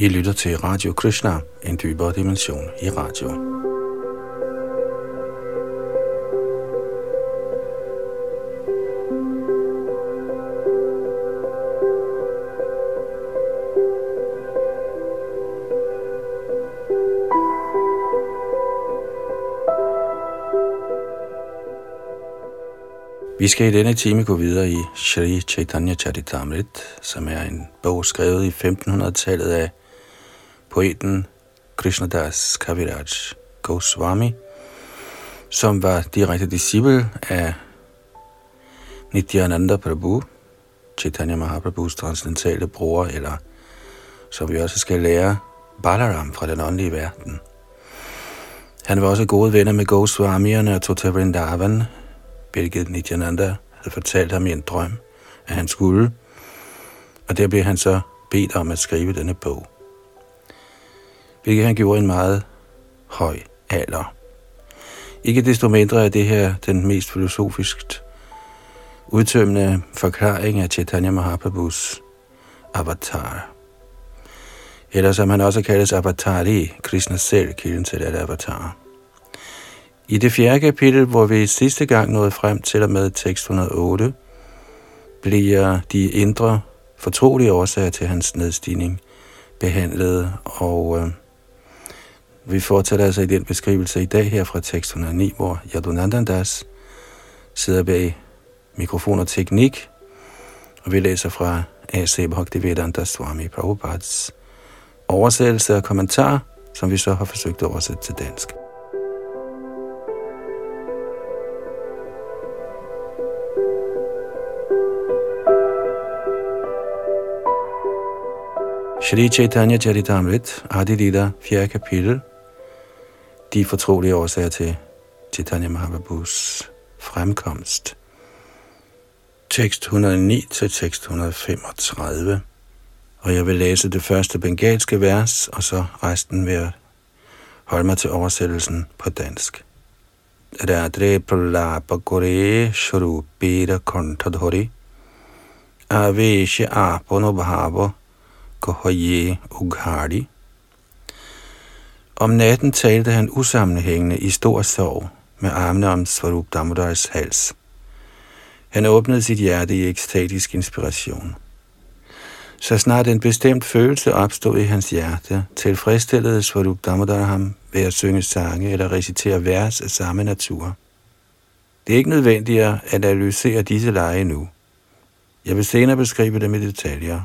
I lytter til Radio Krishna, en dybere dimension i radio. Vi skal i denne time gå videre i Sri Chaitanya Charitamrit, som er en bog skrevet i 1500-tallet af poeten Krishnadas Kaviraj Goswami, som var direkte disciple af Nityananda Prabhu, Chaitanya Mahaprabhus transcendentale bror, eller som vi også skal lære, Balaram fra den åndelige verden. Han var også gode venner med Goswamierne og tog til Vrindavan, hvilket Nityananda havde fortalt ham i en drøm, at han skulle, og der blev han så bedt om at skrive denne bog. Hvilket han gjorde en meget høj alder. Ikke desto mindre er det her den mest filosofisk udtømmende forklaring af Chaitanya Mahaprabhus avatar. Eller som han også kaldes avatari, Krishna selv, kilden til at avatar. I det fjerde kapitel, hvor vi sidste gang nåede frem til og med tekst 108, bliver de indre fortrolige årsager til hans nedstigning behandlet, og øh, vi fortsætter altså i den beskrivelse i dag her fra tekst 109, hvor Yadunandandas sidder bag mikrofon og teknik, og vi læser fra A.C. Bhaktivedanta Swami Prabhupads oversættelse og kommentar, som vi så har forsøgt at oversætte til dansk. Shri Chaitanya Charitamrit, Adi Lida, 4. kapitel, de fortrolige årsager til Chaitanya Mahaprabhus fremkomst. Tekst 109 til tekst 135. Og jeg vil læse det første bengalske vers, og så resten ved at holde mig til oversættelsen på dansk. Radre pralapa gore shrupira kontadhori aveshe aponobhava Kohoye Ughari. Om natten talte han usammenhængende i stor sorg med armene om Svarup Damodars hals. Han åbnede sit hjerte i ekstatisk inspiration. Så snart en bestemt følelse opstod i hans hjerte, tilfredsstillede Svarup Damodar ham ved at synge sange eller recitere vers af samme natur. Det er ikke nødvendigt at analysere disse lege nu. Jeg vil senere beskrive dem i detaljer.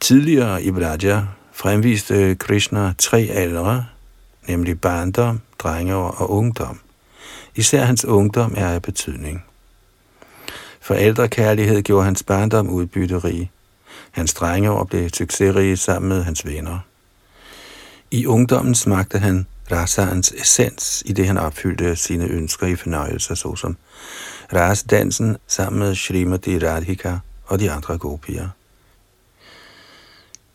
Tidligere i Vraja fremviste øh, Krishna tre aldre, nemlig barndom, drengeår og ungdom. Især hans ungdom er af betydning. Forældrekærlighed gjorde hans barndom udbytterig. Hans drengeår blev succesrige sammen med hans venner. I ungdommen smagte han rasaens essens, i det han opfyldte sine ønsker i fornøjelser, såsom rasdansen sammen med Srimati Radhika og de andre gopier.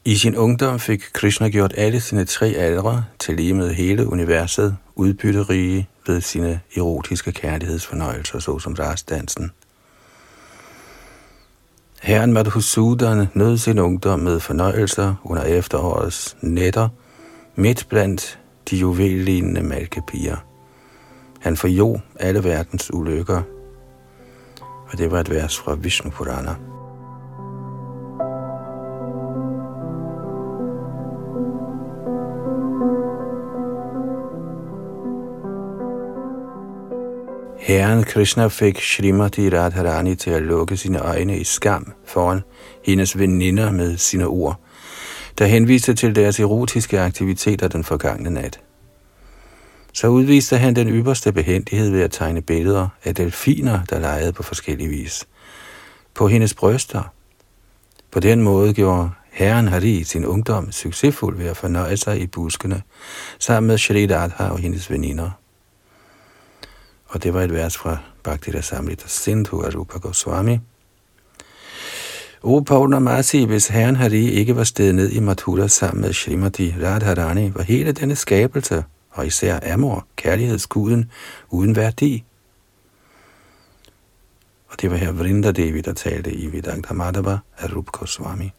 I sin ungdom fik Krishna gjort alle sine tre aldre til lige med hele universet udbytterige ved sine erotiske kærlighedsfornøjelser, såsom rasdansen. Herren Madhusudan nød sin ungdom med fornøjelser under efterårets nætter, midt blandt de juvellignende malkepiger. Han forjog alle verdens ulykker, og det var et vers fra Vishnu Purana. Herren Krishna fik Srimati Radharani til at lukke sine øjne i skam foran hendes veninder med sine ord, der henviste til deres erotiske aktiviteter den forgangne nat. Så udviste han den ypperste behendighed ved at tegne billeder af delfiner, der legede på forskellige vis. På hendes bryster. På den måde gjorde Herren Hari sin ungdom succesfuld ved at fornøje sig i buskene, sammen med Shri Radha og hendes veninder. Og det var et vers fra Bhakti Rasamrita Sindhu af Rupa Goswami. O Purnamasi, hvis herren Hari ikke var stedet ned i Mathura sammen med Srimati Radharani, var hele denne skabelse, og især Amor, kærlighedsguden, uden værdi. Og det var her Vrindadevi, der talte i Vedanta Madhava af Rupa Goswami.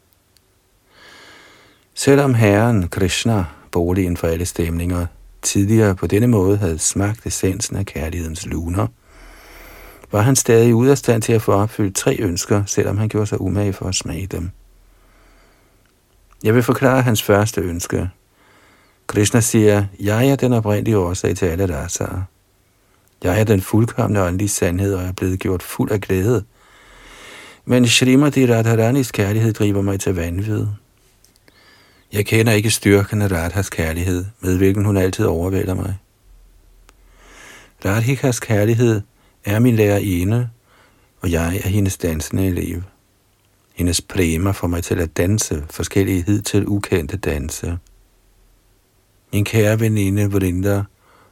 Selvom Herren Krishna, boligen for alle stemninger, tidligere på denne måde havde smagt essensen af kærlighedens luner, var han stadig ude af stand til at få opfyldt tre ønsker, selvom han gjorde sig umage for at smage dem. Jeg vil forklare hans første ønske. Krishna siger, jeg er den oprindelige årsag til alle rasarer. Jeg er den fuldkommende åndelige sandhed og er blevet gjort fuld af glæde. Men Srimati Radharanis kærlighed driver mig til vanvid. Jeg kender ikke styrken af Radhas kærlighed, med hvilken hun altid overvælder mig. Radhikas kærlighed er min lærerinde, og jeg er hendes dansende elev. Hendes præmer får mig til at danse forskellige hidtil ukendte danse. Min kære veninde Vrinda,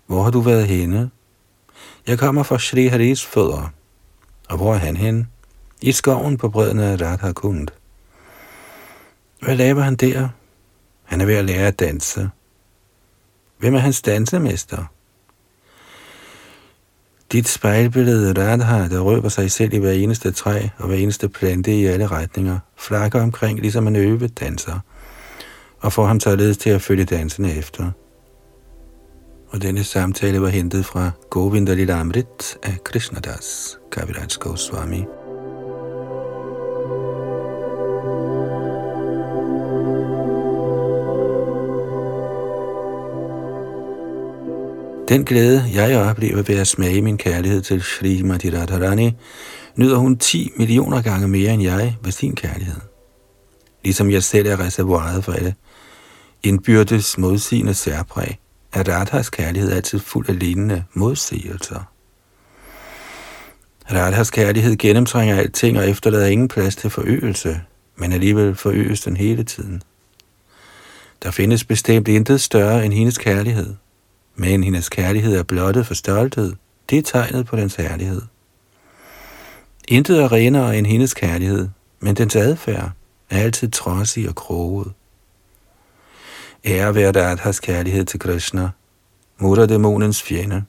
hvor har du været henne? Jeg kommer fra Shri Haris fødder. Og hvor er han hen? I skoven på bredden af Radha Kund. Hvad laver han der? Han er ved at lære at danse. Hvem er hans dansemester? Dit spejlbillede Radha, der røber sig selv i hver eneste træ og hver eneste plante i alle retninger, flakker omkring ligesom en øvet danser, og får ham således til at følge dansene efter. Og denne samtale var hentet fra Govinda Lilamrit af Krishnadas, Kaviraj Goswami. Den glæde, jeg oplever ved at smage min kærlighed til Sri Radharani, nyder hun 10 millioner gange mere end jeg ved sin kærlighed. Ligesom jeg selv er reservoiret for alle indbyrdes modsigende særpræg, er Radhas kærlighed altid fuld af lignende modsigelser. Radhas kærlighed gennemtrænger alting og efterlader ingen plads til forøgelse, men alligevel forøges den hele tiden. Der findes bestemt intet større end hendes kærlighed – men hendes kærlighed er blottet for stolthed. Det er tegnet på dens herlighed. Intet er renere end hendes kærlighed, men dens adfærd er altid trodsig og kroget. Ære være has kærlighed til Krishna, dæmonens fjende.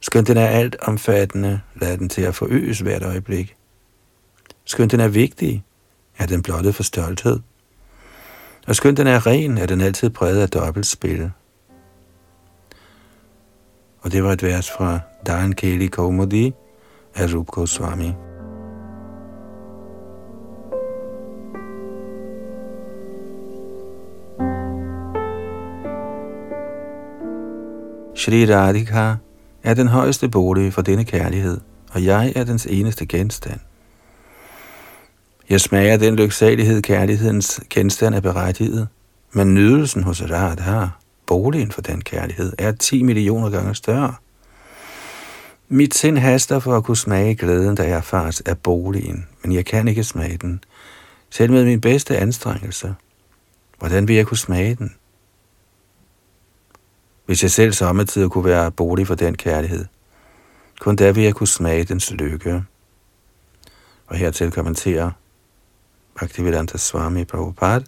Skønt den er alt omfattende, lad den til at forøges hvert øjeblik. Skønt den er vigtig, er den blottet for stolthed. Og skønt den er ren, er den altid præget af dobbeltspil. Og det var et vers fra Dan Keli Komodi af Rup Goswami. Shri Radhika er den højeste bolig for denne kærlighed, og jeg er dens eneste genstand. Jeg smager den lyksalighed, kærlighedens genstand er berettiget, men nydelsen hos Radha boligen for den kærlighed er 10 millioner gange større. Mit sind haster for at kunne smage glæden, der erfares af boligen, men jeg kan ikke smage den, selv med min bedste anstrengelse. Hvordan vil jeg kunne smage den? Hvis jeg selv samtidig kunne være bolig for den kærlighed, kun der vil jeg kunne smage dens lykke. Og hertil kommenterer Bhaktivedanta Swami Prabhupada,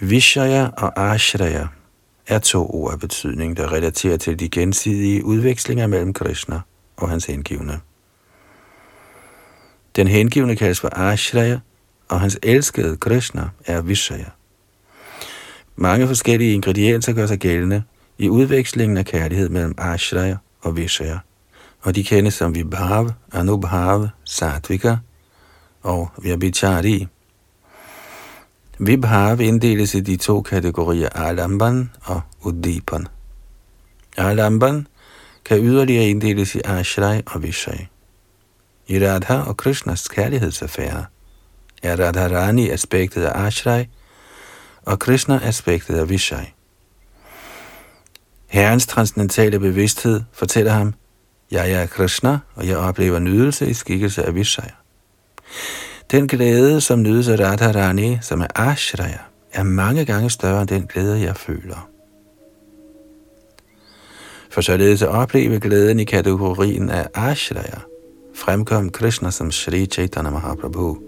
Vishaya og Ashraya er to ord af betydning, der relaterer til de gensidige udvekslinger mellem Krishna og hans hengivne. Den hengivne kaldes for Ashraya, og hans elskede Krishna er Vishaya. Mange forskellige ingredienser gør sig gældende i udvekslingen af kærlighed mellem Ashraya og Vishaya, og de kendes som Vibhav, Anubhav, Satvika og Vyabhichari. Vibhav inddeles i de to kategorier Alamban og Udipan. Alamban kan yderligere inddeles i Ashray og Vishay. I Radha og Krishnas kærlighedsaffære er Radharani aspektet af Ashray og Krishna aspektet af Vishay. Herrens transcendentale bevidsthed fortæller ham, jeg er Krishna, og jeg oplever nydelse i skikkelse af Vishay. Den glæde, som nydes af Radharani, som er Ashraya, er mange gange større end den glæde, jeg føler. For således at opleve glæden i kategorien af Ashraya, fremkom Krishna som Sri Chaitanya Mahaprabhu.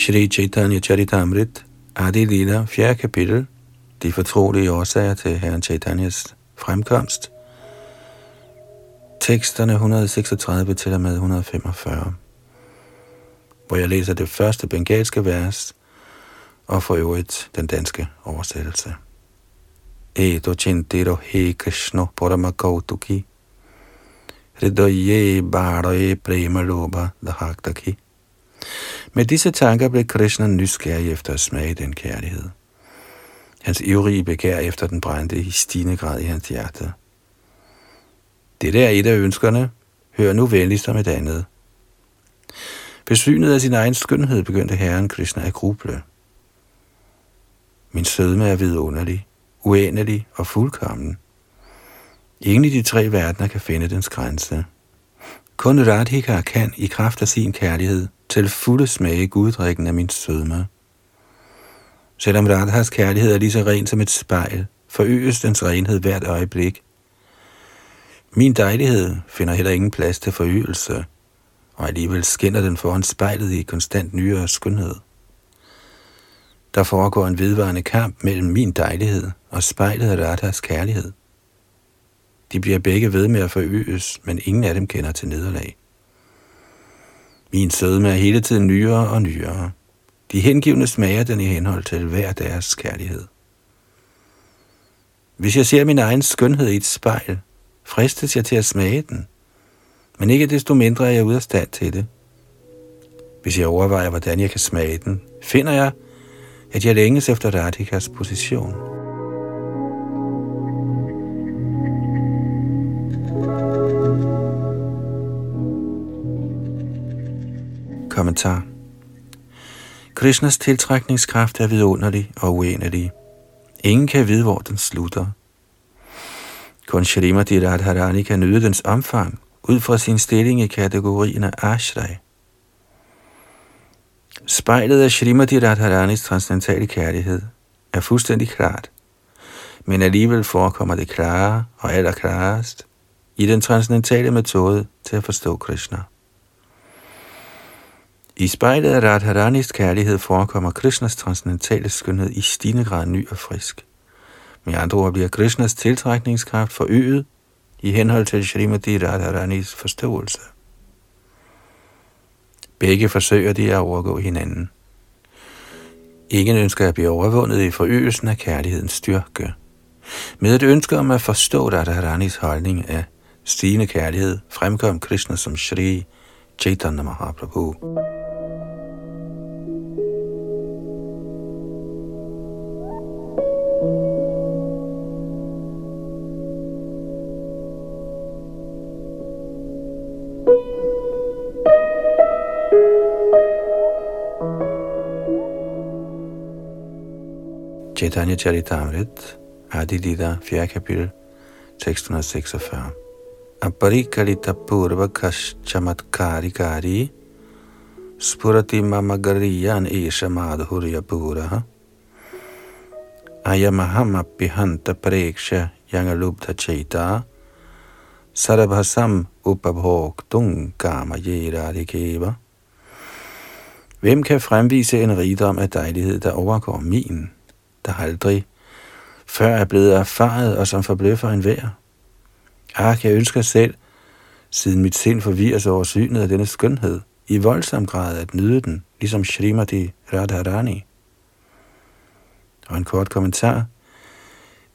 Shri Chaitanya Charitamrit, Adi Lila, 4. kapitel, de fortrolige årsager til Herren Chaitanyas fremkomst, teksterne 136 til og med 145, hvor jeg læser det første bengalske vers, og for øvrigt den danske oversættelse. Edo chintiro he Krishna paramakautaki hridaye bharaye prema loba dahaktaki. Med disse tanker blev Krishna nysgerrig efter at smage den kærlighed. Hans ivrige begær efter den brændte i stigende grad i hans hjerte. Det er et af ønskerne. Hør nu venligst om et andet. Besynet af sin egen skønhed begyndte herren Krishna at gruble. Min sødme er vidunderlig, uendelig og fuldkommen. Ingen i de tre verdener kan finde dens grænse. Kun Radhika kan i kraft af sin kærlighed til fulde smage guddrikken af min sødme. Selvom Radhas kærlighed er lige så ren som et spejl, forøges dens renhed hvert øjeblik. Min dejlighed finder heller ingen plads til forøgelse, og alligevel skinner den foran spejlet i konstant nyere skønhed. Der foregår en vedvarende kamp mellem min dejlighed og spejlet af Radhas kærlighed. De bliver begge ved med at forøges, men ingen af dem kender til nederlag. Min sødme er hele tiden nyere og nyere. De hengivne smager den i henhold til hver deres kærlighed. Hvis jeg ser min egen skønhed i et spejl, fristes jeg til at smage den, men ikke desto mindre er jeg ude af stand til det. Hvis jeg overvejer, hvordan jeg kan smage den, finder jeg, at jeg længes efter Radhikas position. Kommentar Krishnas tiltrækningskraft er vidunderlig og uendelig. Ingen kan vide, hvor den slutter. Kun Shrimati Radharani kan nyde dens omfang ud fra sin stilling i kategorien af Ashray. Spejlet af Shrimati Radharanis transcendentale kærlighed er fuldstændig klart, men alligevel forekommer det klare og allerklarest i den transcendentale metode til at forstå Krishna. I spejlet af Radharanis kærlighed forekommer Krishnas transcendentale skønhed i stigende grad ny og frisk. Med andre ord bliver Krishnas tiltrækningskraft forøget i henhold til Srimati Radharanis forståelse. Begge forsøger de at overgå hinanden. Ingen ønsker at blive overvundet i forøgelsen af kærlighedens styrke. Med et ønske om at forstå Radharanis holdning af stigende kærlighed, fremkom Krishna som Shri Chaitanya Mahaprabhu. Chaitanya Charitamrit, Adi Lida, 4. kapitel, 646. Aparikalita purva kari, spurati mamagariyan isha madhurya puraha ayamaham apihanta preksha yangalubdha chaita sarabhasam upabhoktung kama yeradikeva. Hvem kan fremvise en rigdom af dejlighed, der overgår min? Der aldrig før er blevet erfaret og som forbløffer en vær. Ah, jeg ønsker selv, siden mit sind forvirres over synet af denne skønhed, i voldsom grad at nyde den, ligesom Srimati Radharani. Og en kort kommentar.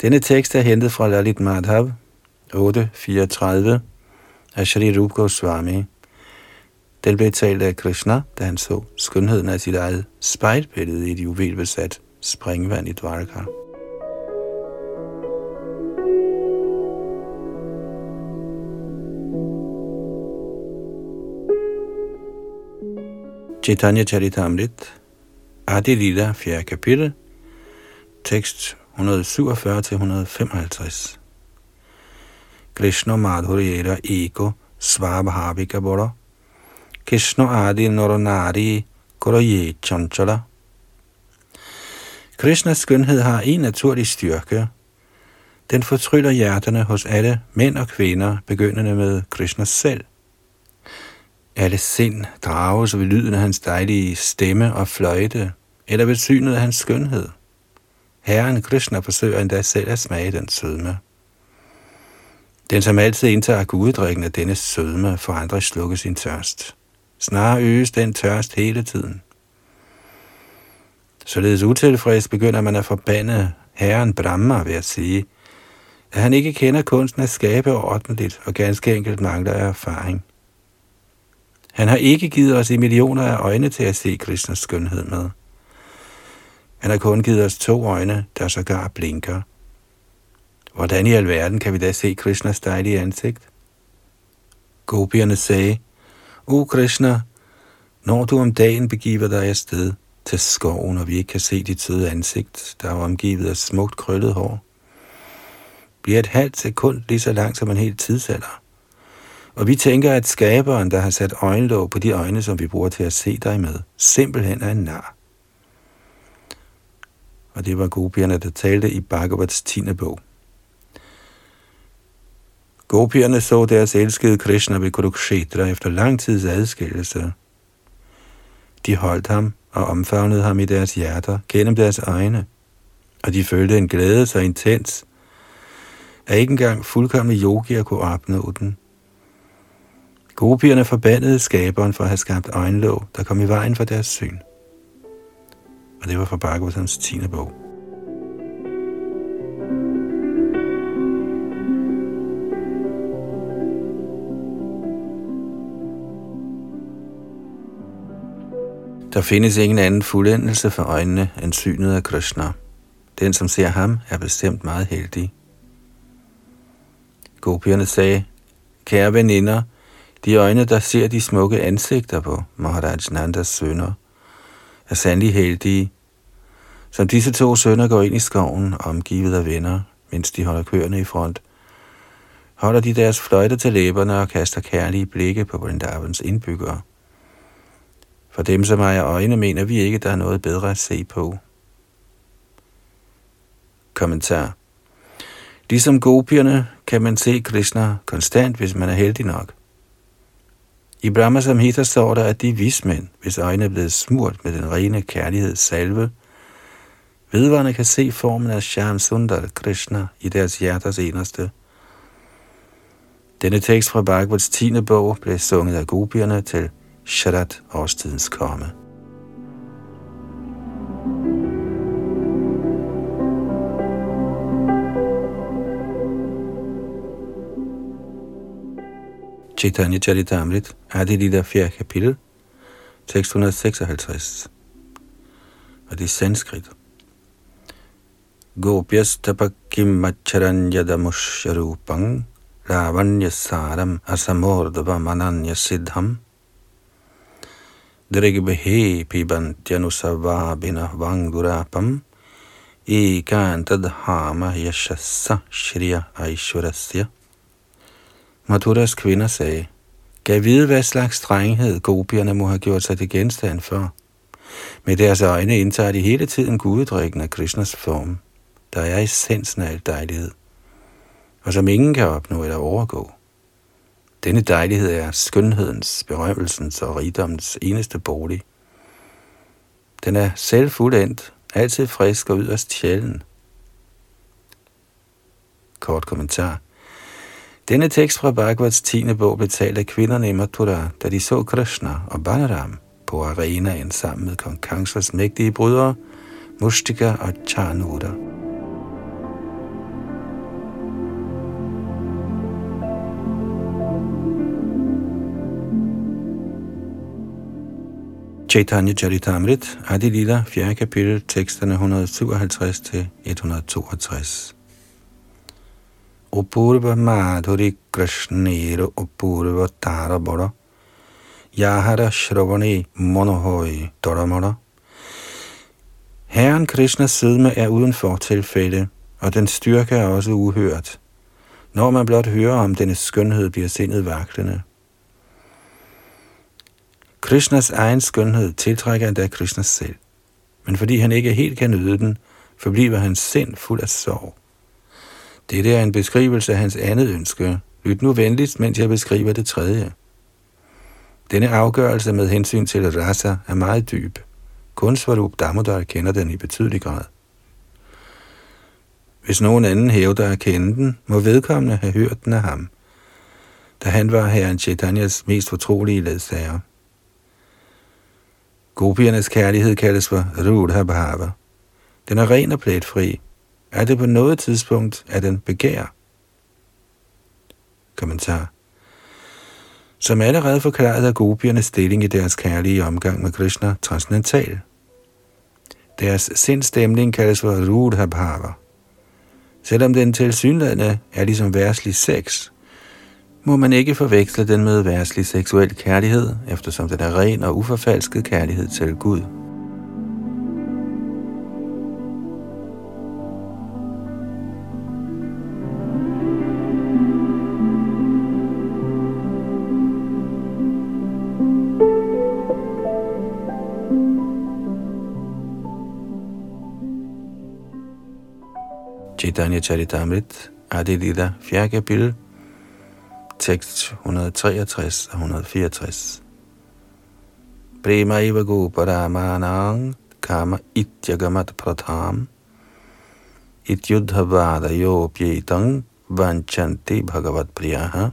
Denne tekst er hentet fra Lalit Madhav 8.34 af Shri Rup Goswami. Den blev talt af Krishna, da han så skønheden af sit eget spejlbillede i et juvelbesat springvand i Dvarka. Chaitanya Charitamrit, Adi Lila, 4. kapitel, tekst 147-155. Krishna Madhurera Eko Svabhavika Bora Krishna Adi Noronari Koroye Chanchala Krishnas skønhed har en naturlig styrke. Den fortryller hjerterne hos alle mænd og kvinder, begyndende med Krishna selv. Alle sind drages ved lyden af hans dejlige stemme og fløjte, eller ved synet af hans skønhed. Herren Krishna forsøger endda selv at smage den sødme. Den, som altid indtager guddrikken af denne sødme, for andre slukke sin tørst. Snarere øges den tørst hele tiden. Således utilfreds begynder man at forbande herren Brahma ved at sige, at han ikke kender kunsten at skabe ordentligt og ganske enkelt mangler af erfaring. Han har ikke givet os i millioner af øjne til at se Krishnas skønhed med. Han har kun givet os to øjne, der sågar blinker. Hvordan i alverden kan vi da se Krishnas dejlige ansigt? Gopierne sagde, O Krishna, når du om dagen begiver dig afsted til skoven, og vi ikke kan se dit søde ansigt, der er omgivet af smukt krøllet hår, bliver et halvt sekund lige så langt som en hel tidsalder. Og vi tænker, at skaberen, der har sat øjenlåg på de øjne, som vi bruger til at se dig med, simpelthen er en nar. Og det var gopierne, der talte i Bhagavats 10. bog. Gopierne så deres elskede Krishna ved Kurukshetra efter lang tids adskillelse. De holdt ham og omfavnede ham i deres hjerter gennem deres øjne, og de følte en glæde så intens, at ikke engang fuldkommende yogier kunne opnå den. Gopierne forbandede skaberen for at have skabt øjenlåg, der kom i vejen for deres syn. Og det var fra Bhagavatams 10. bog. Der findes ingen anden fuldendelse for øjnene end synet af Krishna. Den, som ser ham, er bestemt meget heldig. Gopierne sagde, kære veninder, de øjne, der ser de smukke ansigter på Maharaj Nandas sønner, er sandelig heldige. Som disse to sønner går ind i skoven, omgivet af venner, mens de holder køerne i front, holder de deres fløjte til læberne og kaster kærlige blikke på Vrindavans indbyggere. For dem, som ejer øjne, mener vi ikke, der er noget bedre at se på. Kommentar Ligesom gopierne kan man se Krishna konstant, hvis man er heldig nok. I Brahma Samhita står der, at de vismænd, hvis øjne er blevet smurt med den rene kærlighed salve, vedvarende kan se formen af Shyam Sundar Krishna i deres hjerters eneste. Denne tekst fra Bhagavats 10. bog blev sunget af gopierne til Sharat årstidens komme. Chaitanya Charitamrit, Adi Lila 4. kapitel, tekst 156. Og det er sanskrit. Gopyas tapakim macharanyadamusharupang lavanya saram asamordava mananya siddham Drigbehe pibantyanusavabina vangurapam ekantadhama yashassa shriya aishwarasya Maturas kvinder sagde, Gav vide, hvad slags strenghed gopierne må have gjort sig til genstand for. Med deres øjne indtager de hele tiden gudedrikken af Krishnas form, der er essensen af al dejlighed, og som ingen kan opnå eller overgå. Denne dejlighed er skønhedens, berømmelsens og rigdommens eneste bolig. Den er selvfuldendt, altid frisk og yderst sjælden. Kort kommentar. Denne tekst fra Bhagavats 10. bog blev talt af kvinderne i Mathura, da de så Krishna og Balaram på arenaen sammen med kong Kangsas mægtige brødre, Mustika og Charnuda. Chaitanya Charitamrit, Adi Lila, 4. kapitel, teksterne 157 til 162. Upurva Madhuri Krishnero Upurva Tarabara Yahara Shravani Monohoi Doramara Herren Krishnas sidme er uden for tilfælde, og den styrke er også uhørt. Når man blot hører om denne skønhed, bliver sindet vaklende. Krishnas egen skønhed tiltrækker endda Krishnas selv. Men fordi han ikke helt kan nyde den, forbliver hans sind fuld af sorg. Dette er en beskrivelse af hans andet ønske. Lyt nu venligst, mens jeg beskriver det tredje. Denne afgørelse med hensyn til rasa er meget dyb. Kun Svarup Damodar kender den i betydelig grad. Hvis nogen anden hævder at kende den, må vedkommende have hørt den af ham, da han var herren Chaitanyas mest fortrolige ledsager. Gopiernes kærlighed kaldes for Rudha Bhava. Den er ren og pletfri. Er det på noget tidspunkt, at den begær? Kommentar. Som allerede forklaret er gopiernes stilling i deres kærlige omgang med Krishna transcendental. Deres sindstemning kaldes for Rudha Bhava. Selvom den tilsyneladende er ligesom værslig sex, må man ikke forveksle den med værtslig seksuel kærlighed, eftersom den er ren og uforfalsket kærlighed til Gud. Chaitanya Charitamrit, Adilida, 4. kapitel, tekst 163 og 164. Prema iva goparamanang kama ityagamat pratham ityudhavada yopyetang vanchanti bhagavat priyaha.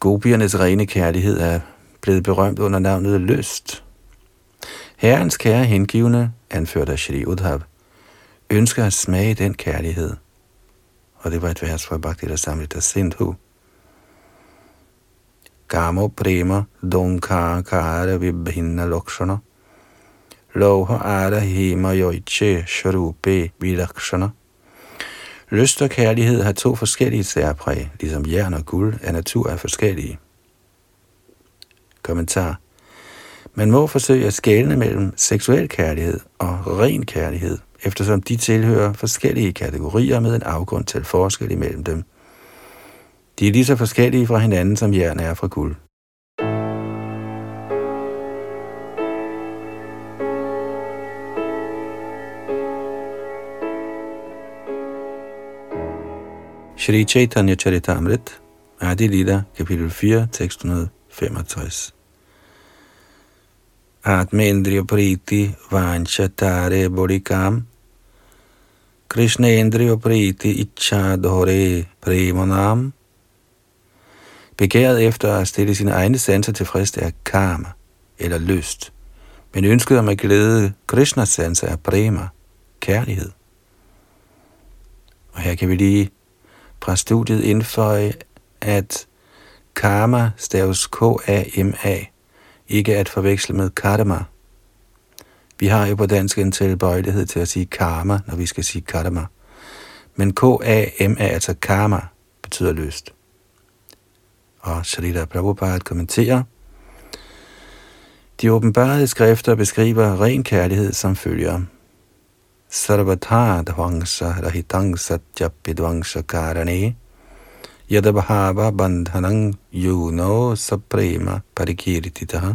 Gopiernes rene kærlighed er blevet berømt under navnet lyst. Herrens kære hengivne, anført af Shri Udhav, ønsker at smage den kærlighed. Og det var et vers fra Bhakti Samrita Sindhu. Kamo prema donka kara vibhinna lokshana. Loha ara hema yoiche sharupe vilakshana. Lyst og kærlighed har to forskellige særpræg, ligesom jern og guld af natur er forskellige. Kommentar. Man må forsøge at skelne mellem seksuel kærlighed og ren kærlighed – eftersom de tilhører forskellige kategorier med en afgrund til forskel imellem dem. De er lige så forskellige fra hinanden, som jern er fra guld. Shri Chaitanya Charitamrit, Adi Lida, kapitel 4, tekst 165. Atmendriya Priti Vanchatare Bodhikam Krishna Indriya Priti Icha Dhore Premonam. Begæret efter at stille sine egne sanser tilfreds er karma, eller lyst. Men ønsket om at glæde Krishnas sanser er prema, kærlighed. Og her kan vi lige fra studiet indføje, at karma staves K-A-M-A, ikke at forveksle med karma, vi har jo på dansk en tilbøjelighed til at sige karma, når vi skal sige karma. Men K-A-M-A, altså karma, betyder lyst. Og Shalita Prabhupada kommenterer, de åbenbarede skrifter beskriver ren kærlighed som følger. Sarvata dvangsa rahitang satya pidvangsa karane yadabhava bandhanang yuno saprema parikirtitaha.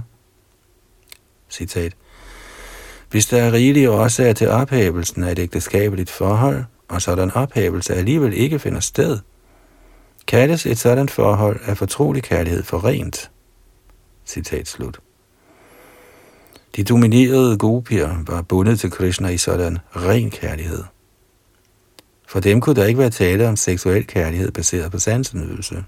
Citat. Hvis der er rigelige årsager til ophævelsen af et ægteskabeligt forhold, og sådan ophævelse alligevel ikke finder sted, kaldes et sådan forhold af fortrolig kærlighed for rent. Citat slut. De dominerede gopier var bundet til Krishna i sådan ren kærlighed. For dem kunne der ikke være tale om seksuel kærlighed baseret på sansenydelse.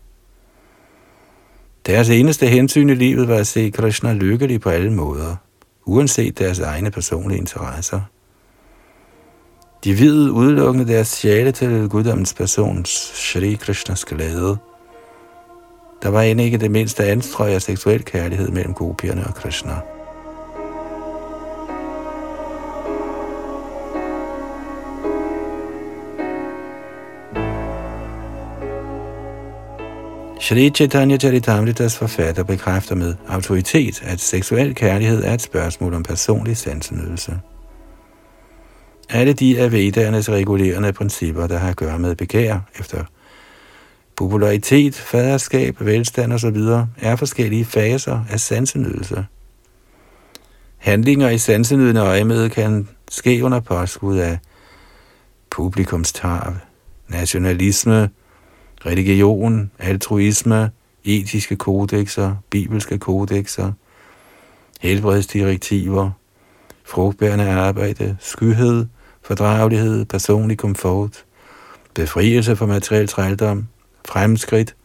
Deres eneste hensyn i livet var at se Krishna lykkelig på alle måder – uanset deres egne personlige interesser. De videde udelukkende deres sjæle til guddommens persons Shri Krishnas glæde. Der var end ikke det mindste anstrøg af seksuel kærlighed mellem gopierne og Krishna. Shri Chaitanya Charitamritas forfatter bekræfter med autoritet, at seksuel kærlighed er et spørgsmål om personlig sansenydelse. Alle de af vedernes regulerende principper, der har at gøre med begær efter popularitet, faderskab, velstand osv., er forskellige faser af sansenydelse. Handlinger i sansenydende øjemed kan ske under påskud af publikumstarv, nationalisme, religion, altruisme, etiske kodexer, bibelske kodexer, helbredsdirektiver, frugtbærende arbejde, skyhed, fordragelighed, personlig komfort, befrielse fra materiel trældom, fremskridt,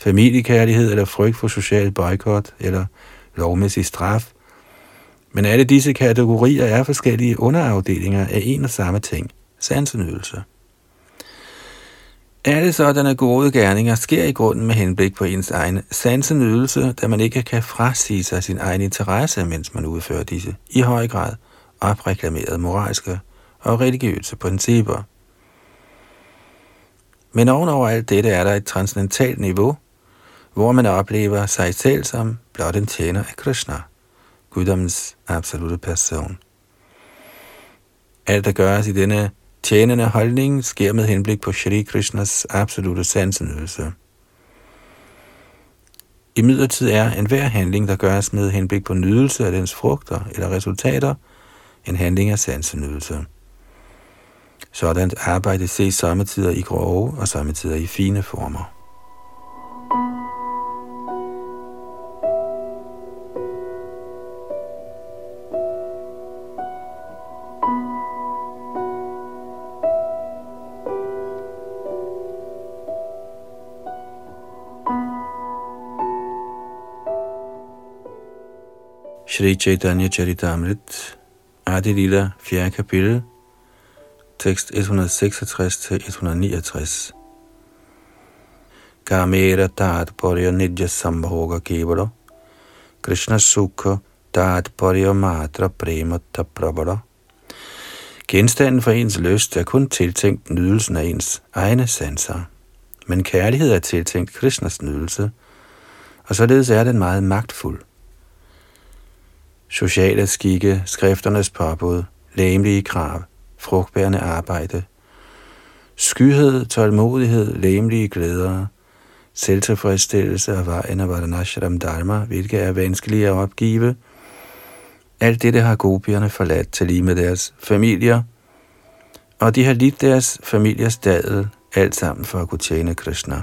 familiekærlighed eller frygt for social boykot eller lovmæssig straf. Men alle disse kategorier er forskellige underafdelinger af en og samme ting, sansenydelse. Alle sådanne gode gerninger sker i grunden med henblik på ens egen sansenydelse, da man ikke kan frasige sig sin egen interesse, mens man udfører disse i høj grad opreklamerede moralske og religiøse principper. Men ovenover alt dette er der et transcendentalt niveau, hvor man oplever sig selv som blot en tjener af Krishna, guddommens absolute person. Alt, der gøres i denne tjenende holdning, sker med henblik på Shri Krishnas absolute sansenydelse. I midlertid er enhver handling, der gøres med henblik på nydelse af dens frugter eller resultater, en handling af sansenydelse. Sådan arbejde ses samtidig i grove og samtidig i fine former. Shri Chaitanya Charitamrit, Adi Lila, 4. kapitel, tekst 166-169. Kamera tat porya nidya sambhoga kevara, Krishna sukha tat porya matra prema tapravara. Genstanden for ens lyst er kun tiltænkt nydelsen af ens egne sanser, men kærlighed er tiltænkt Krishnas nydelse, og således er den meget magtfuld sociale skikke, skrifternes påbud, læmelige krav, frugtbærende arbejde, skyhed, tålmodighed, læmelige glæder, selvtilfredsstillelse af vejen af Varanashram Dharma, hvilket er vanskelige at opgive. Alt dette har gopierne forladt til lige med deres familier, og de har lidt deres familiers dadel, alt sammen for at kunne tjene Krishna.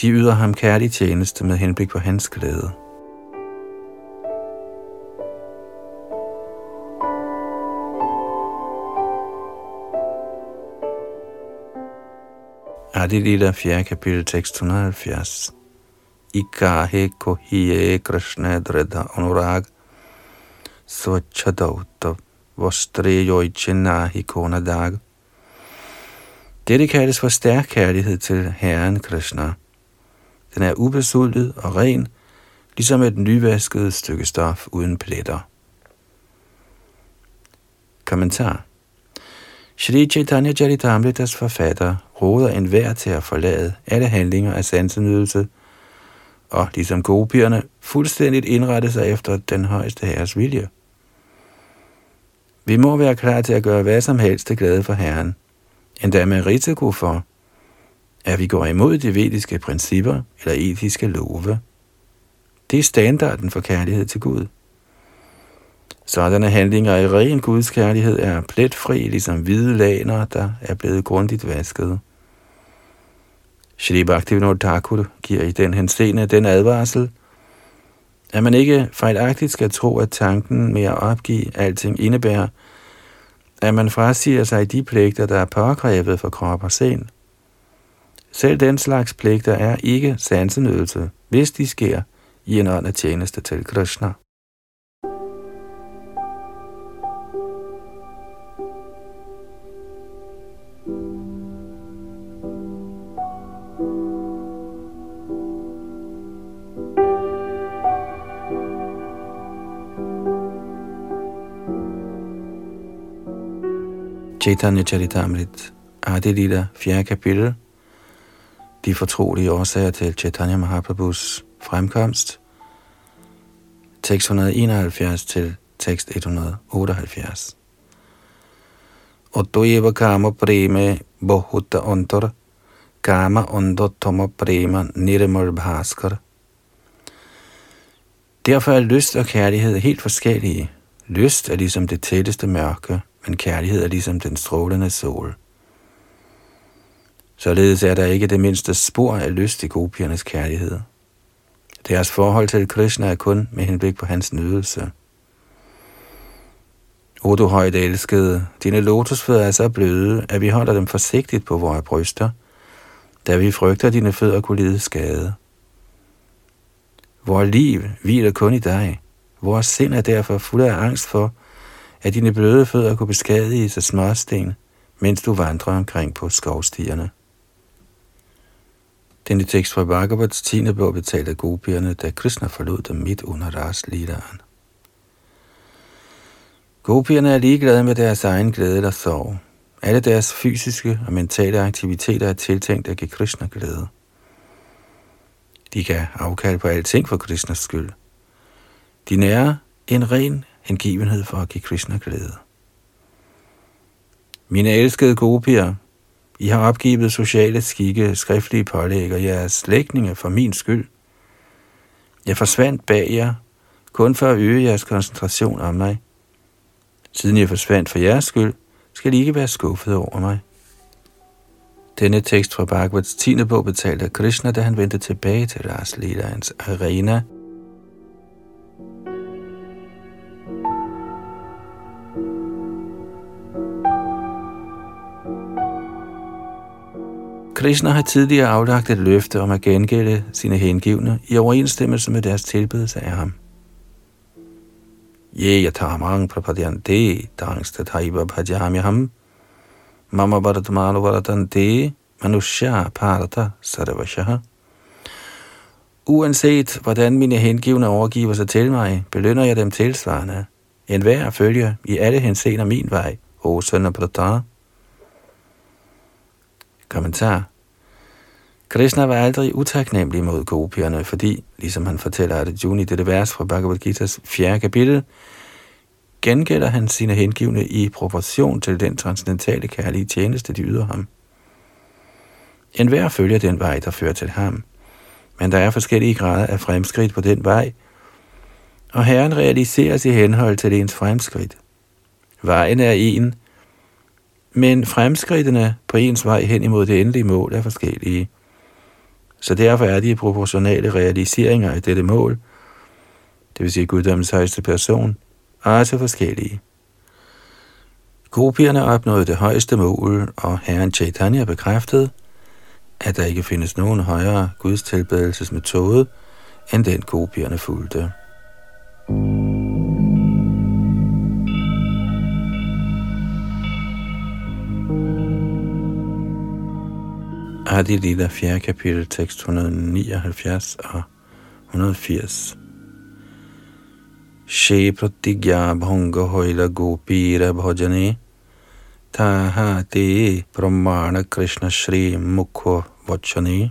De yder ham kærlig tjeneste med henblik på hans glæde. Adi Lila 4. kapitel tekst 170. Ikahe kohie Krishna dreda anurag svachadauta vostre yoichinahi konadag. Dette kaldes for stærk kærlighed til Herren Krishna. Den er ubesultet og ren, ligesom et nyvasket stykke stof uden pletter. Kommentar Shri Chaitanya Charitamritas forfatter råder enhver til at forlade alle handlinger af sansenydelse, og ligesom gopierne fuldstændigt indrette sig efter den højeste herres vilje. Vi må være klar til at gøre hvad som helst til glæde for Herren, endda med risiko for, at vi går imod de vediske principper eller etiske love. Det er standarden for kærlighed til Gud. Sådanne handlinger i ren Guds kærlighed er pletfri, ligesom hvide laner, der er blevet grundigt vasket. Shri Bhaktivinoda Thakur giver i den henseende den advarsel, at man ikke fejlagtigt skal tro, at tanken med at opgive alting indebærer, at man frasiger sig de pligter, der er påkrævet for krop og sind. Selv den slags pligter er ikke sansenydelse, hvis de sker i en ånd af tjeneste til Krishna. Chaitanya Charitamrit, Adi 4. kapitel, de fortrolige årsager til Chaitanya Mahaprabhus fremkomst, tekst 171 til tekst 178. Ottoeva kama preme bohuta ontor, kama ondottoma prema nirmal bhaskar. Derfor er lyst og kærlighed helt forskellige. Lyst er ligesom det tætteste mørke, men kærlighed er ligesom den strålende sol. Således er der ikke det mindste spor af lyst i gopiernes kærlighed. Deres forhold til Krishna er kun med henblik på hans nydelse. O du højt elskede, dine lotusfødder er så bløde, at vi holder dem forsigtigt på vores bryster, da vi frygter dine fødder kunne lide skade. Vores liv hviler kun i dig. Vores sind er derfor fuld af angst for, at dine bløde fødder kunne beskadige sig småsten, mens du vandrer omkring på skovstierne. Denne tekst fra Bhagavats 10. bog betalte gopierne, da Krishna forlod dem midt under ras lideren. Gopierne er ligeglade med deres egen glæde eller sorg. Alle deres fysiske og mentale aktiviteter er tiltænkt at give Krishna glæde. De kan afkalde på alting for Krishnas skyld. De nærer en ren hengivenhed for at give Krishna glæde. Mine elskede gopier, I har opgivet sociale skikke, skriftlige pålæg og jeres slægtninge for min skyld. Jeg forsvandt bag jer, kun for at øge jeres koncentration om mig. Siden jeg forsvandt for jeres skyld, skal I ikke være skuffet over mig. Denne tekst fra Bhagavats 10. bog betalte Krishna, da han vendte tilbage til Ras Lilaens arena. Krishna har tidligere aflagt et løfte om at gengælde sine hengivne i overensstemmelse med deres tilbedelse af ham. Ye yatamang prapadyante tangstataiva bhajamyaham Mama Bharatamalu Bharatante Manushya Parata Sarvashaha. Uanset hvordan mine hengivne overgiver sig til mig, belønner jeg dem tilsvarende. En hver følger i alle henseender min vej, o søn og Kommentar. Krishna var aldrig utaknemmelig mod gopierne, fordi, ligesom han fortæller Arjuna i dette vers fra Bhagavad Gita's fjerde kapitel, gengælder han sine hengivne i proportion til den transcendentale kærlige tjeneste, de yder ham. En hver følger den vej, der fører til ham, men der er forskellige grader af fremskridt på den vej, og Herren realiseres i henhold til ens fremskridt. Vejen er en, men fremskridtene på ens vej hen imod det endelige mål er forskellige. Så derfor er de proportionale realiseringer af dette mål, det vil sige guddommens højeste person, også forskellige. Gopierne opnåede det højeste mål, og herren Chaitanya bekræftede, at der ikke findes nogen højere gudstilbedelsesmetode, end den gopierne fulgte. Adi Lila 4. kapitel, tekst 179 og 180. She pratigya bhanga hoila gopira bhajane taha te pramana krishna shri mukho vachane.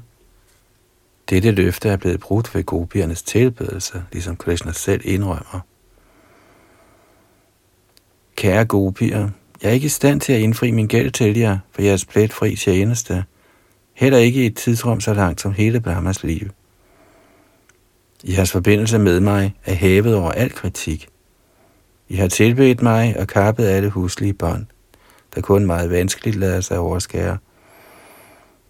Dette løfte er blevet brudt ved gopiernes tilbedelse, ligesom Krishna selv indrømmer. Kære gopier, jeg er ikke i stand til at indfri min gæld til jer for jeres pletfri tjeneste, heller ikke i et tidsrum så langt som hele Brahmas liv. I hans forbindelse med mig er hævet over al kritik. I har tilbedt mig og kappet alle huslige bånd, der kun meget vanskeligt lader sig overskære.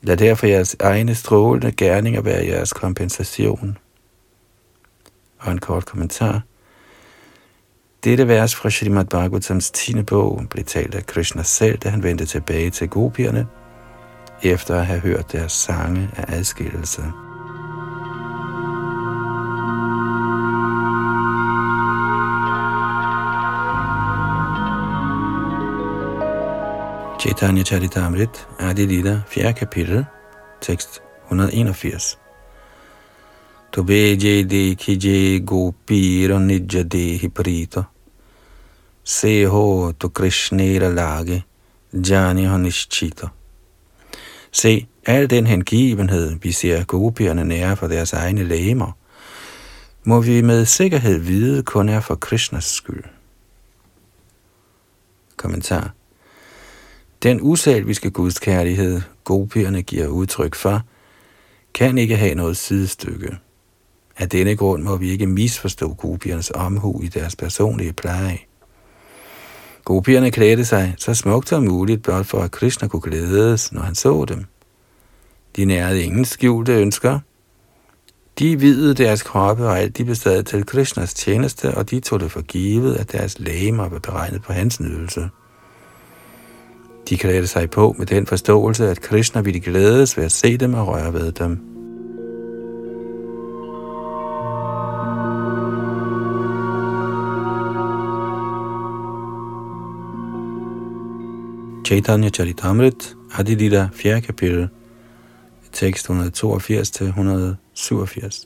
Lad derfor jeres egne strålende gerninger være jeres kompensation. Og en kort kommentar. Dette vers fra Srimad Bhagavatams 10. bog blev talt af Krishna selv, da han vendte tilbage til gopierne, efter at have hørt deres sange af adskillelse. Chaitanya Charitamrit, Adi Lila, 4. kapitel, tekst 181. Tobe je dekhi je gopira nidja dehi prita. Se ho to Krishnera lage, jani ho nischita. Se, al den hengivenhed, vi ser gopierne nære for deres egne læmer, må vi med sikkerhed vide kun er for Krishnas skyld. Kommentar den usalviske gudskærlighed, gopierne giver udtryk for, kan ikke have noget sidestykke. Af denne grund må vi ikke misforstå gopiernes omhu i deres personlige pleje. Gopierne klædte sig så smukt som muligt, blot for at Krishna kunne glædes, når han så dem. De nærede ingen skjulte ønsker. De videde deres kroppe og alt de bestod til Krishnas tjeneste, og de tog det for givet, at deres lægemer var beregnet på hans nydelse. De klædte sig på med den forståelse, at Krishna ville glædes ved at se dem og røre ved dem. Chaitanya Charitamrit, Adilita, 4. kapitel, tekst 182-187.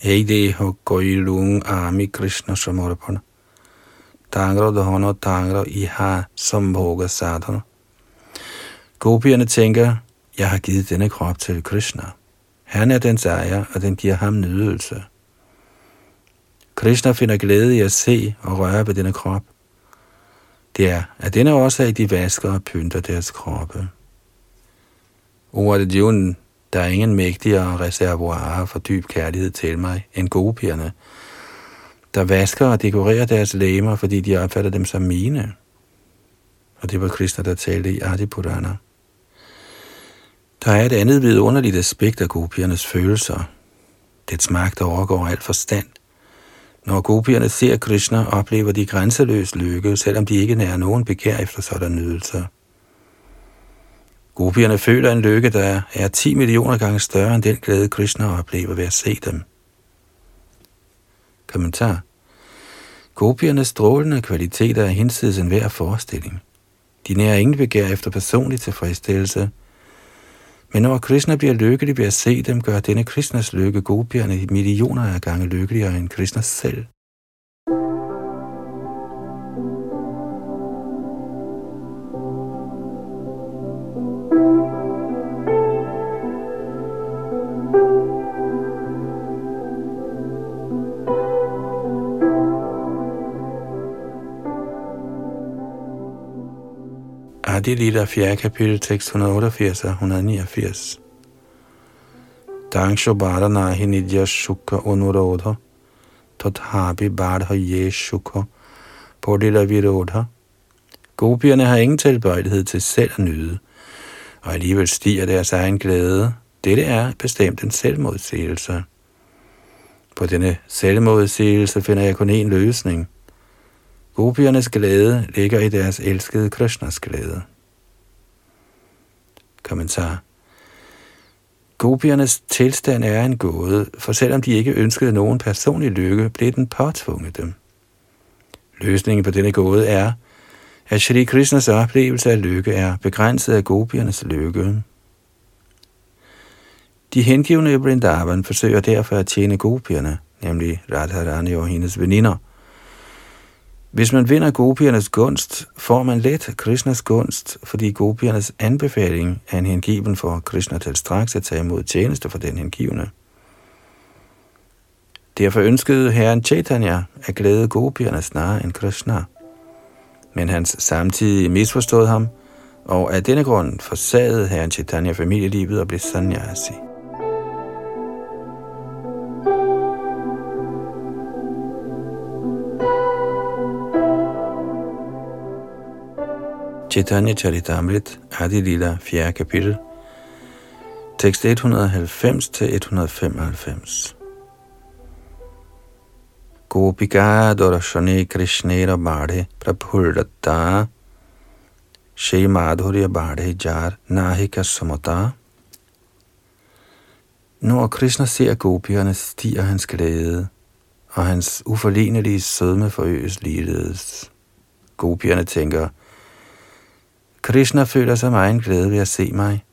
Eideho koilung ami Krishna samarpana. Tangra dhono tangra iha sambhoga sadhana. Gopierne tænker, jeg har givet denne krop til Krishna. Han er den ejer, og den giver ham nydelse. Krishna finder glæde i at se og røre ved denne krop. Det er af denne årsag, de vasker og pynter deres kroppe. Ordet Jun, der er ingen mægtigere reservoirer for dyb kærlighed til mig end gopierne, der vasker og dekorerer deres læmer, fordi de opfatter dem som mine. Og det var Krishna, der talte i Adipurana. Der er et andet vidunderligt aspekt af gopiernes følelser. Dets magt overgår alt forstand. Når gopierne ser Krishna, oplever de grænseløs lykke, selvom de ikke nærer nogen begær efter sådan nydelser. Gopierne føler en lykke, der er 10 millioner gange større end den glæde, Krishna oplever ved at se dem. Kommentar. Gopiernes strålende kvaliteter er hinsides enhver forestilling. De nærer ingen begær efter personlig tilfredsstillelse, men når Krishna bliver lykkelig ved at se dem, gør denne Krishnas lykke gopierne millioner af gange lykkeligere end Krishna selv. Adi Lila 4. kapitel, tekst 188 og 189. Dangsho Bharanahi Nidya Shukha Unurodha Tathabi Bardha Ye Shukha Podila Virodha Gopierne har ingen tilbøjelighed til selv at nyde, og alligevel stiger deres egen glæde. Dette er bestemt en selvmodsigelse. På denne selvmodsigelse finder jeg kun én løsning – Gopiernes glæde ligger i deres elskede Krishnas glæde. Kommentar. Gopiernes tilstand er en gåde, for selvom de ikke ønskede nogen personlig lykke, blev den påtvunget dem. Løsningen på denne gåde er, at Shri Krishnas oplevelse af lykke er begrænset af gopiernes lykke. De hengivne i Vrindavan forsøger derfor at tjene gopierne, nemlig Radharani og hendes veninder – hvis man vinder gopiernes gunst, får man let Krishnas gunst, fordi gopiernes anbefaling er en hengiven for Krishna til straks at tage imod tjeneste for den hengivne. Derfor ønskede herren Chaitanya at glæde gopierne snarere end Krishna. Men hans samtidig misforstod ham, og af denne grund forsagede herren Chaitanya familielivet og blev sannyasi. Chaitanya Charitamrit, Adi Lila, 4. kapitel, tekst 190 til 195. Gopika Dorashane Krishnera Bade Prabhudatta Shri Madhurya Bade Jar Nahika Samata Når Krishna ser gopierne, stiger hans glæde, og hans uforlignelige sødme forøges ligeledes. Gopierne tænker, Krishna føler sig meget glæde ved at se mig.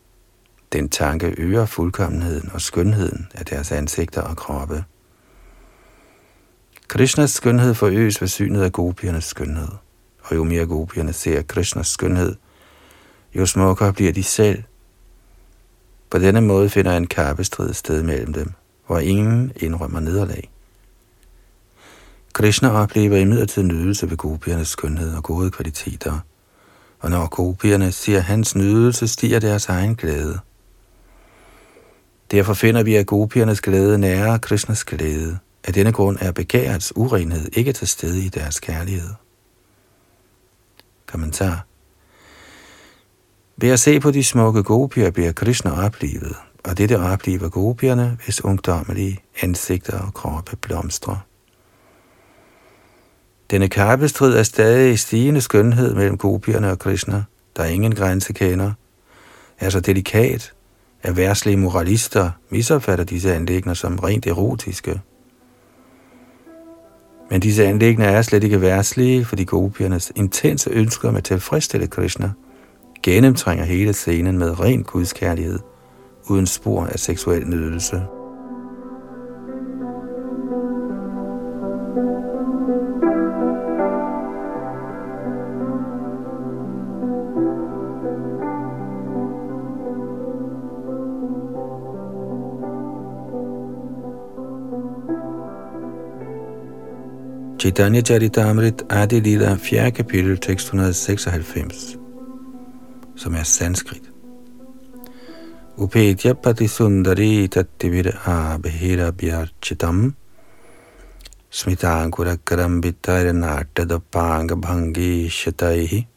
Den tanke øger fuldkommenheden og skønheden af deres ansigter og kroppe. Krishnas skønhed forøges ved synet af gopiernes skønhed, og jo mere gopierne ser Krishnas skønhed, jo smukkere bliver de selv. På denne måde finder en kappestrid sted mellem dem, hvor ingen indrømmer nederlag. Krishna oplever imidlertid nydelse ved gopiernes skønhed og gode kvaliteter – og når gopierne ser hans nydelse, stiger deres egen glæde. Derfor finder vi, at gopiernes glæde nærer Krishnas glæde. Af denne grund er begærets urenhed ikke til stede i deres kærlighed. Kommentar. Ved at se på de smukke gopier bliver Krishna oplevet, og dette oplever gopierne, hvis ungdommelige ansigter og kroppe blomstrer. Denne kappestrid er stadig i stigende skønhed mellem gopierne og Krishna, der ingen grænse kender, er så delikat, at værslige moralister misopfatter disse anlægner som rent erotiske. Men disse anlægner er slet ikke værslige, fordi gopiernes intense ønsker om at tilfredsstille Krishna gennemtrænger hele scenen med ren gudskærlighed, uden spor af seksuel nydelse. Chaitanya Charitamrit Adi Lila, 4. kapitel, tekst 196, som er sanskrit. Upetya pati sundari tattivir abhira bhyarchitam smitankura karambitara nartadapanga bhangi shataihi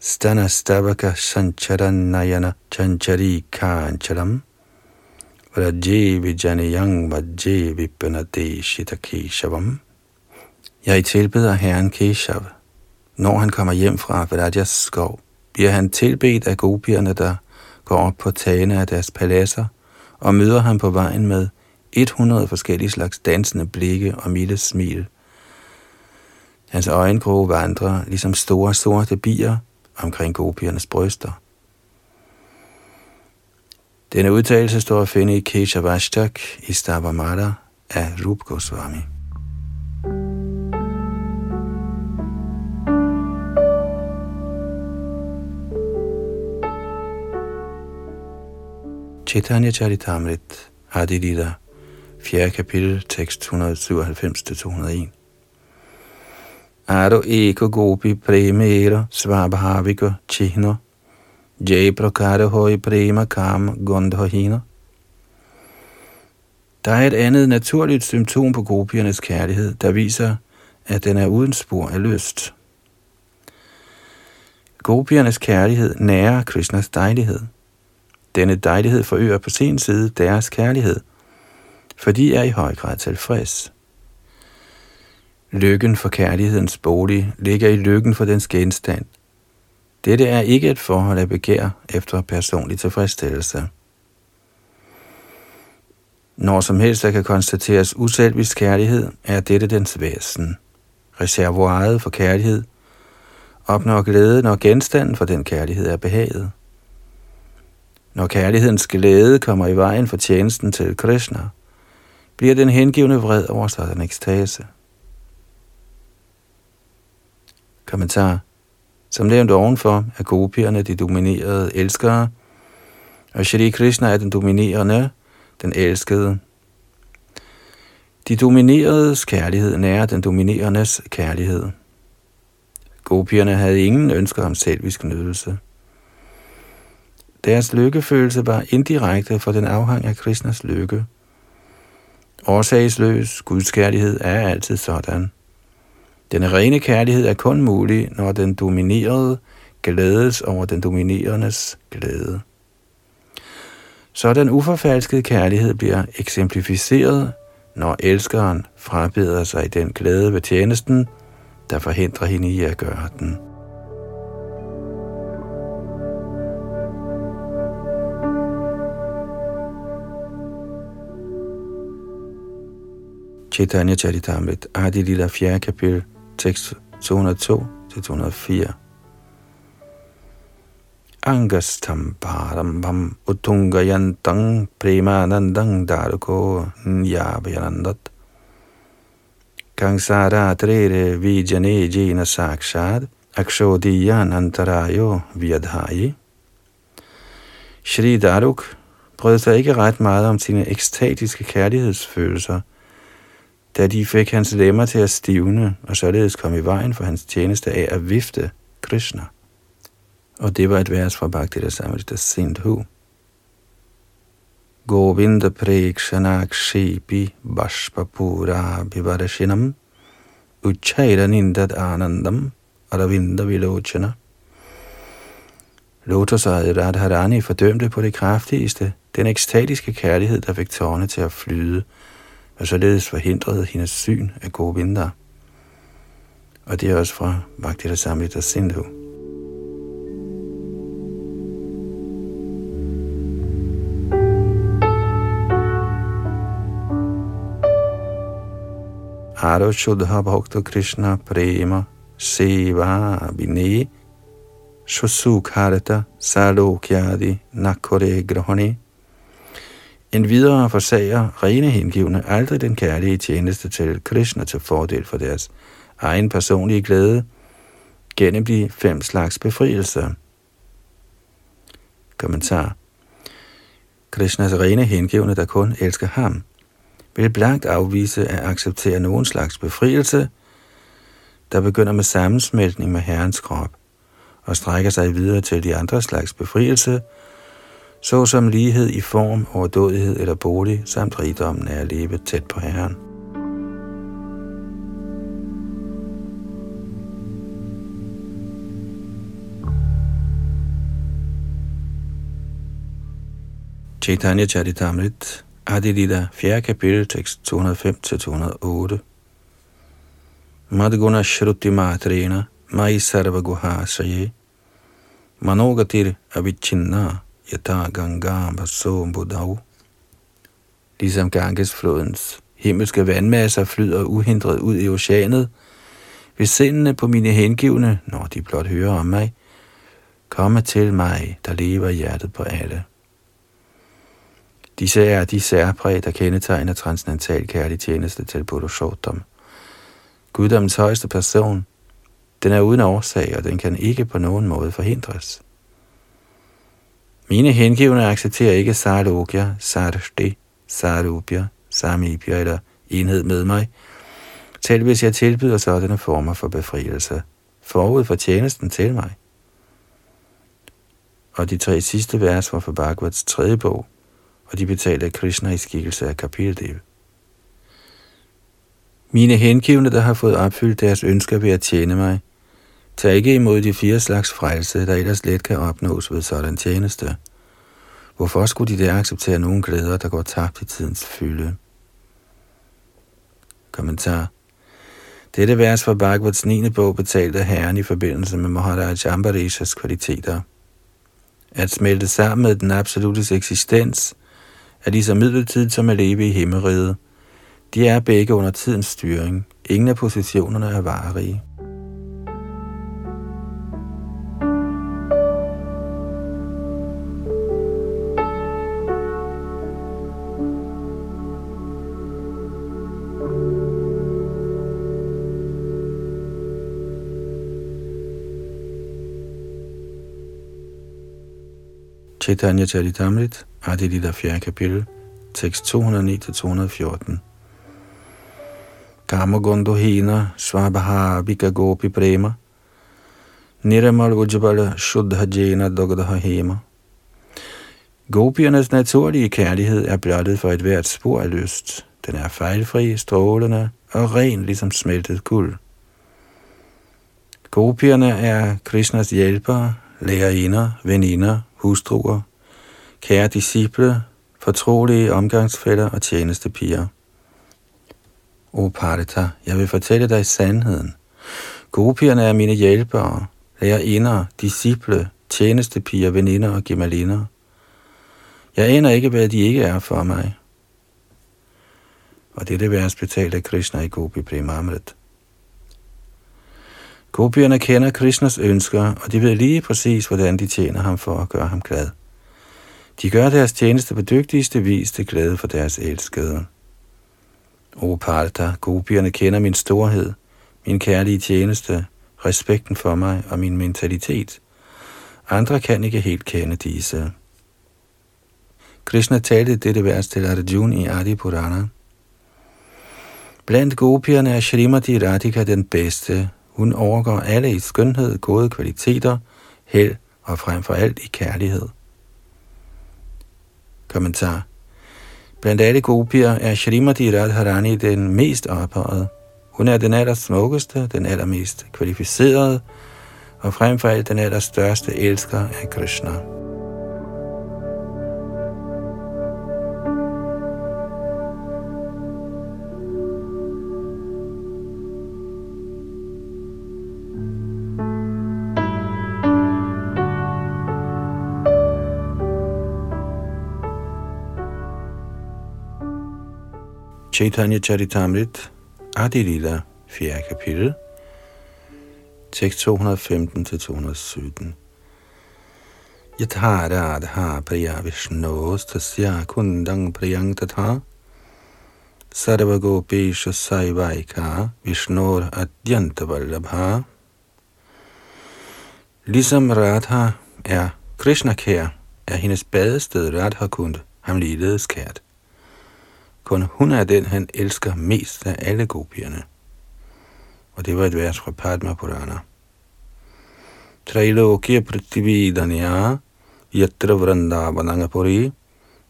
stanastabaka sancharanayana chanchari kancharam Vraje vijanayang vaje vipanate shitakeshavam jeg tilbeder Herren Keshav. Når han kommer hjem fra Vrajas skov, bliver han tilbedt af gopierne, der går op på tagene af deres paladser og møder ham på vejen med 100 forskellige slags dansende blikke og milde smil. Hans øjenkroge vandrer ligesom store sorte bier omkring gopiernes bryster. Denne udtalelse står at finde i Keshavashtak i Stavamata af Rup Goswami. Chaitanya Charitamrit, Adi Lila, 4. kapitel, tekst 197-201. Aro eko gopi premera svabhavika chihna, jay prakara hoi prema kam gondhahina. Der er et andet naturligt symptom på gopiernes kærlighed, der viser, at den er uden spor af lyst. Gopiernes kærlighed nærer Krishnas dejlighed – denne dejlighed forøger på sin side deres kærlighed, for de er i høj grad tilfreds. Lykken for kærlighedens bolig ligger i lykken for dens genstand. Dette er ikke et forhold af begær efter personlig tilfredsstillelse. Når som helst der kan konstateres uselvisk kærlighed, er dette dens væsen. Reservoiret for kærlighed opnår glæde, når genstanden for den kærlighed er behaget. Når kærlighedens glæde kommer i vejen for tjenesten til Krishna, bliver den hengivende vred over sådan ekstase. Kommentar. Som nævnt ovenfor er gopierne de dominerede elskere, og Shri Krishna er den dominerende, den elskede. De domineredes kærlighed nærer den dominerendes kærlighed. Gopierne havde ingen ønsker om selvisk nydelse. Deres lykkefølelse var indirekte for den afhang af Krishnas lykke. Årsagsløs gudskærlighed er altid sådan. Den rene kærlighed er kun mulig, når den dominerede glædes over den dominerendes glæde. Så den uforfalskede kærlighed bliver eksemplificeret, når elskeren frabeder sig den glæde ved tjenesten, der forhindrer hende i at gøre den. Chaitanya Charitamrit, Adi Lila 4. kapitel, tekst 202-204. Angastam parambam utungayantang premanandang daruko nyavayanandat. Kangsara trere vijane jena sakshad akshodiyan antarayo viadhayi. Shri Daruk brød sig ikke ret meget om sine ekstatiske kærlighedsfølelser – da de fik hans lemmer til at stivne, og således kom i vejen for hans tjeneste af at vifte Krishna. Og det var et vers fra Bhakti Samrita Sindhu. Govinda Prekshanakshi Bashpapura Bivarashinam Uchaira Nindat Anandam Aravinda Vilochana Lotusøjet Radharani fordømte på det kraftigste den ekstatiske kærlighed, der fik tårne til at flyde, og således forhindrede hendes syn af gode. Og det er også fra Bhakti Rasamrita Sindhu. Aro Shuddha Bhakta Krishna Prema Seva Vine Shusukharata Salokyadi Nakore Grahani en videre forsager rene hengivne aldrig den kærlige tjeneste til Krishna til fordel for deres egen personlige glæde gennem de fem slags befrielser. Kommentar Krishnas rene hengivne, der kun elsker ham, vil blankt afvise at acceptere nogen slags befrielse, der begynder med sammensmeltning med Herrens krop og strækker sig videre til de andre slags befrielse, såsom lighed i form, overdådighed eller bolig, samt rigdommen af at leve tæt på Herren. Chaitanya Charitamrit, Adilita, 4. kapitel, tekst 205-208. Madguna Shruti Matrena, Mai Sarva Guha Saye, Manogatir Avichinna, Yata Ganga Baso Bodau. Ligesom Ganges-flodens himmelske vandmasser flyder uhindret ud i oceanet, vil sindene på mine hengivne, når de blot hører om mig, komme til mig, der lever hjertet på alle. Disse er de særpræg, der kendetegner transcendental kærlig tjeneste til Purushottam. Guddommens højeste person, den er uden årsag, og den kan ikke på nogen måde forhindres. Mine hengivne accepterer ikke sarlokya, Sarste, sarupya, samipya eller enhed med mig, selv hvis jeg tilbyder sådanne former for befrielse, forud for tjenesten til mig. Og de tre sidste vers var fra Bhagavats tredje bog, og de betalte Krishna i skikkelse af kapiteldev. Mine hengivne, der har fået opfyldt deres ønsker ved at tjene mig, Tag ikke imod de fire slags frelse, der ellers let kan opnås ved sådan tjeneste. Hvorfor skulle de der acceptere nogle glæder, der går tabt i tidens fylde? Kommentar. Dette vers fra Bhagavats 9. bog betalte Herren i forbindelse med Maharaj Ambarishas kvaliteter. At smelte sammen med den absolute eksistens er lige så midlertidigt som at leve i himmeriget. De er begge under tidens styring. Ingen af positionerne er varige. Chaitanya Charitamrit, Adilita 4. kapitel, tekst 209-214. Kamagondo hina Svabaha bika gopi prema, niramal ujjabala shuddha jena dogdaha hema. Gopiernes naturlige kærlighed er blottet for et hvert spor af lyst. Den er fejlfri, strålende og ren ligesom smeltet guld. Gopierne er Krishnas hjælpere, lærerinder, veninder, hustruer, kære disciple, fortrolige omgangsfælder og tjenestepiger. O Parita, jeg vil fortælle dig sandheden. Gopierne er mine hjælpere, lærerinder, disciple, tjenestepiger, veninder og gemalinder. Jeg aner ikke, hvad de ikke er for mig. Og det er det vers betalt af Krishna i Gopi Primamrit. Gopierne kender Krishnas ønsker, og de ved lige præcis, hvordan de tjener ham for at gøre ham glad. De gør deres tjeneste på dygtigste vis til glæde for deres elskede. O Parta, gopierne kender min storhed, min kærlige tjeneste, respekten for mig og min mentalitet. Andre kan ikke helt kende disse. Krishna talte dette vers til Arjuna i Adi Purana. Blandt gopierne er Shrimati Radhika den bedste, hun overgår alle i skønhed, gode kvaliteter, held og frem for alt i kærlighed. Kommentar Blandt alle gopier er Shrimati Radharani den mest ophøjet. Hun er den allersmukkeste, den allermest kvalificerede og frem for alt den allerstørste elsker af Krishna. Chaitanya Charitamrit, Adi Lila, 4. kapitel, tekst 215-217. Yatha radha priya vishnu Tasya kundang priyang tatha sarva gopesha saivaika vishnor adyanta vallabha. Ligesom Radha er Krishna kær, er hendes badested Radha Kund ham ligeledes kært. Kun hun er den, han elsker mest af alle gopierne. Og det var et vers fra Padma Purana. Trailokya Prithividanya Yatra Vrindavanangapuri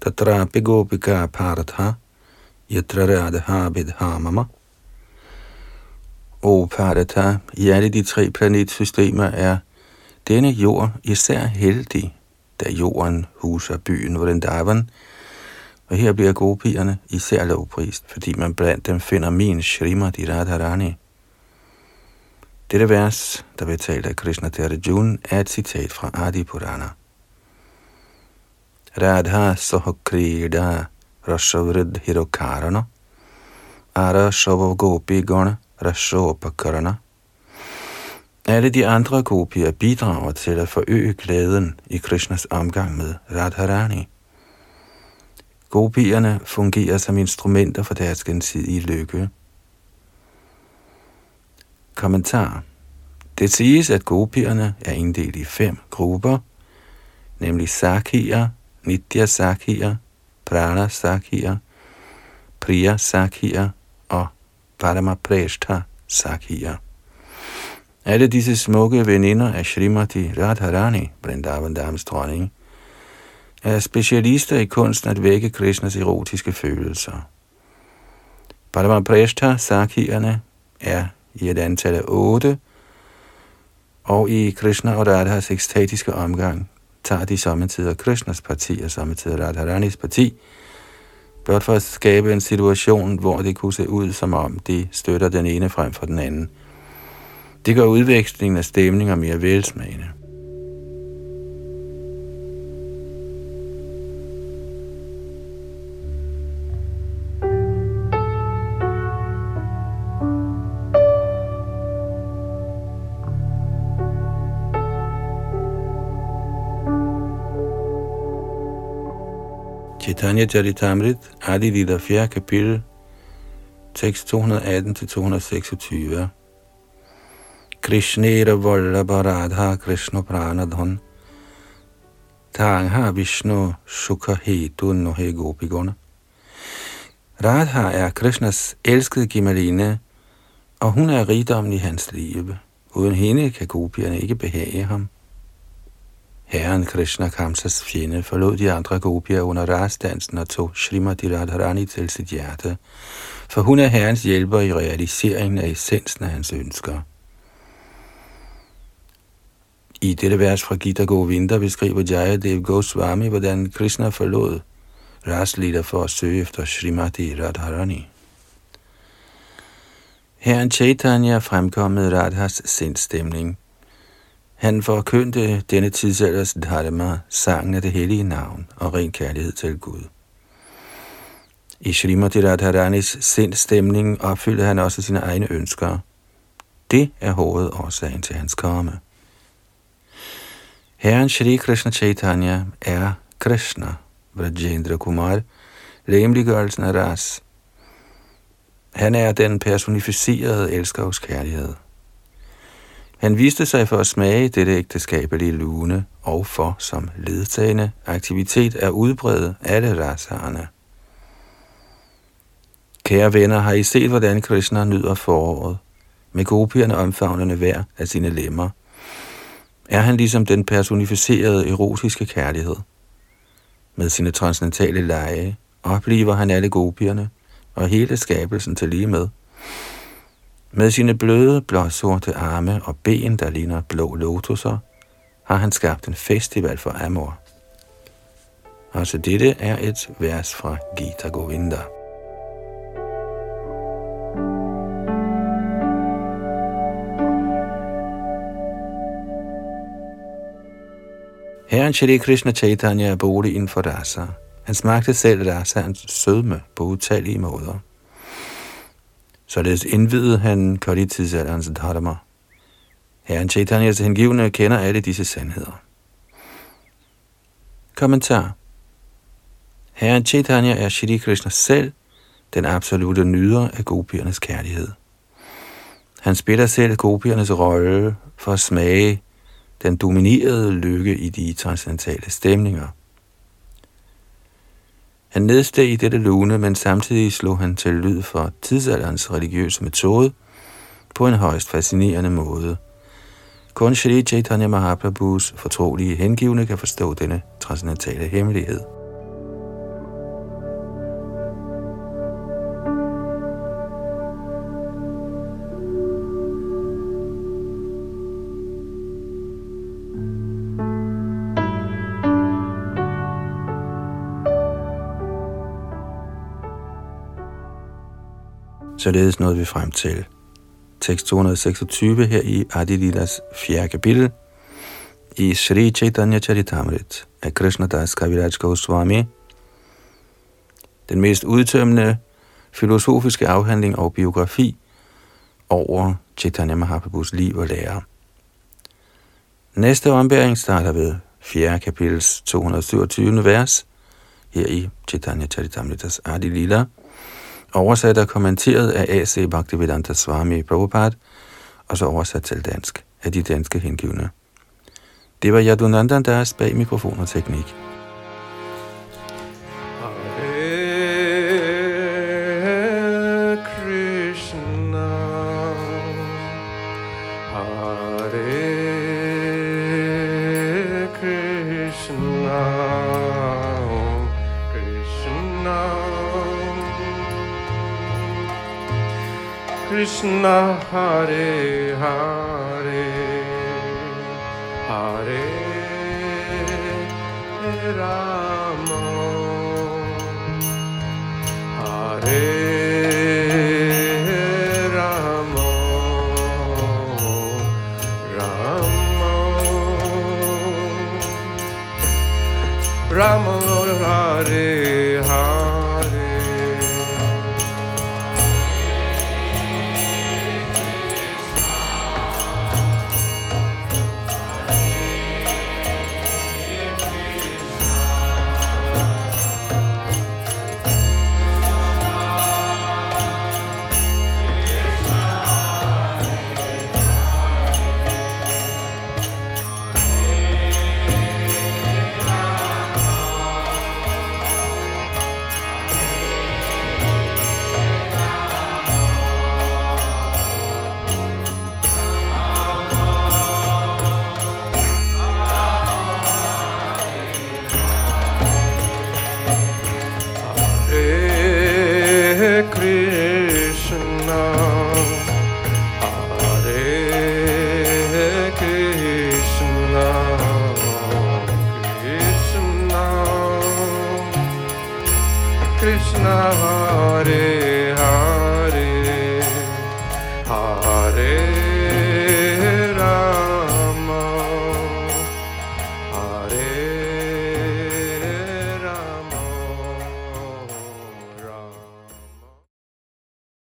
Tatra Pigopika Paratha Yatra Radha Vidhamama O Paratha, i alle de tre planetsystemer er denne jord især heldig, da jorden huser byen Vrindavan, og her bliver gopierne især lovprist, fordi man blandt dem finder min Srimati Radharani. Dette vers, der blev talt af Krishna til er et citat fra Adi Purana. Radha Sohokrida Rashavrid Hirokarana Ara Shavav Gopi Gona Rashopakarana alle de andre gopier bidrager til at forøge glæden i Krishnas omgang med Radharani. Gopierne fungerer som instrumenter for deres gensidige lykke. Kommentar. Det siges, at gopierne er inddelt i fem grupper, nemlig Sakhier, Nitya Sakhier, Prana Sakhier, Priya Sakhier og Paramapreshta Sakhier. Alle disse smukke veninder af Srimati Radharani, Vrindavan Dams dronning, er specialister i kunsten at vække Krishnas erotiske følelser. Paramapreshta Sakhierne er i et antal af otte, og i Krishna og Radhas ekstatiske omgang tager de samtidig Krishnas parti og samtidig Radharanis parti, blot for at skabe en situation, hvor det kunne se ud, som om de støtter den ene frem for den anden. Det gør udvekslingen af stemninger mere velsmagende. Chaitanya Charitamrit, Adi Lila 4. kapitel, tekst 218-226. Krishnera Vallabha Radha Krishna Pranadhan Tangha Vishnu Sukha Hetu Nohe Gopigona Radha er Krishnas elskede Gimaline, og hun er rigdommen i hans liv. Uden hende kan gopierne ikke behage ham. Herren Krishna Kamsas fjende forlod de andre gopier under rastdansen og tog Srimati Radharani til sit hjerte, for hun er herrens hjælper i realiseringen af essensen af hans ønsker. I dette vers fra Gita Govinda beskriver Jaya Dev Goswami, hvordan Krishna forlod Raslita for at søge efter Srimati Radharani. Herren Chaitanya fremkom med Radhas sindstemning – han forkyndte denne tidsalders dharma, sangen af det hellige navn og ren kærlighed til Gud. I Srimati Radharanis sindstemning opfyldte han også sine egne ønsker. Det er hovedårsagen til hans komme. Herren Shri Krishna Chaitanya er Krishna, Vrajendra Kumar, lemliggørelsen af ras. Han er den personificerede elsker hos kærlighed. Han viste sig for at smage dette ægteskabelige lune og for som ledtagende aktivitet at udbrede alle raserne. Kære venner, har I set, hvordan Krishna nyder foråret, med gopierne omfavnende hver af sine lemmer? Er han ligesom den personificerede erotiske kærlighed? Med sine transcendentale lege oplever han alle gopierne og hele skabelsen til lige med. Med sine bløde, blå sorte arme og ben, der ligner blå lotuser, har han skabt en festival for Amor. Også dette er et vers fra Gita Govinda. Herren Shri Krishna Chaitanya er bolig inden for rasa. Han smagte selv rasaens sødme på utallige måder. Således indvidede han kvalitetsalderens dharma. Herren Chaitanyas hengivne kender alle disse sandheder. Kommentar Herren Chaitanya er Shri Krishna selv, den absolute nyder af gopiernes kærlighed. Han spiller selv gopiernes rolle for at smage den dominerede lykke i de transcendentale stemninger. Han nedsteg i dette lune, men samtidig slog han til lyd for tidsalderens religiøse metode på en højst fascinerende måde. Kun Shri Chaitanya Mahaprabhus fortrolige hengivne kan forstå denne transcendentale hemmelighed. Således nåede vi frem til tekst 226 her i Adilidas 4. kapitel i Sri Chaitanya Charitamrit af Das Kaviraj Goswami, den mest udtømmende filosofiske afhandling og biografi over Chaitanya Mahaprabhus liv og lære. Næste ombæring starter ved 4. kapitels 227. vers her i Chaitanya Charitamritas Adi Lila, oversat og kommenteret af A.C. Bhaktivedanta Swami Prabhupada, og så oversat til dansk af de danske hengivne. Det var Yadunandan deres bag mikrofon og teknik. Krishna, Hare Hare, Hare Rama, Hare Rama, Rama, Rama Hare.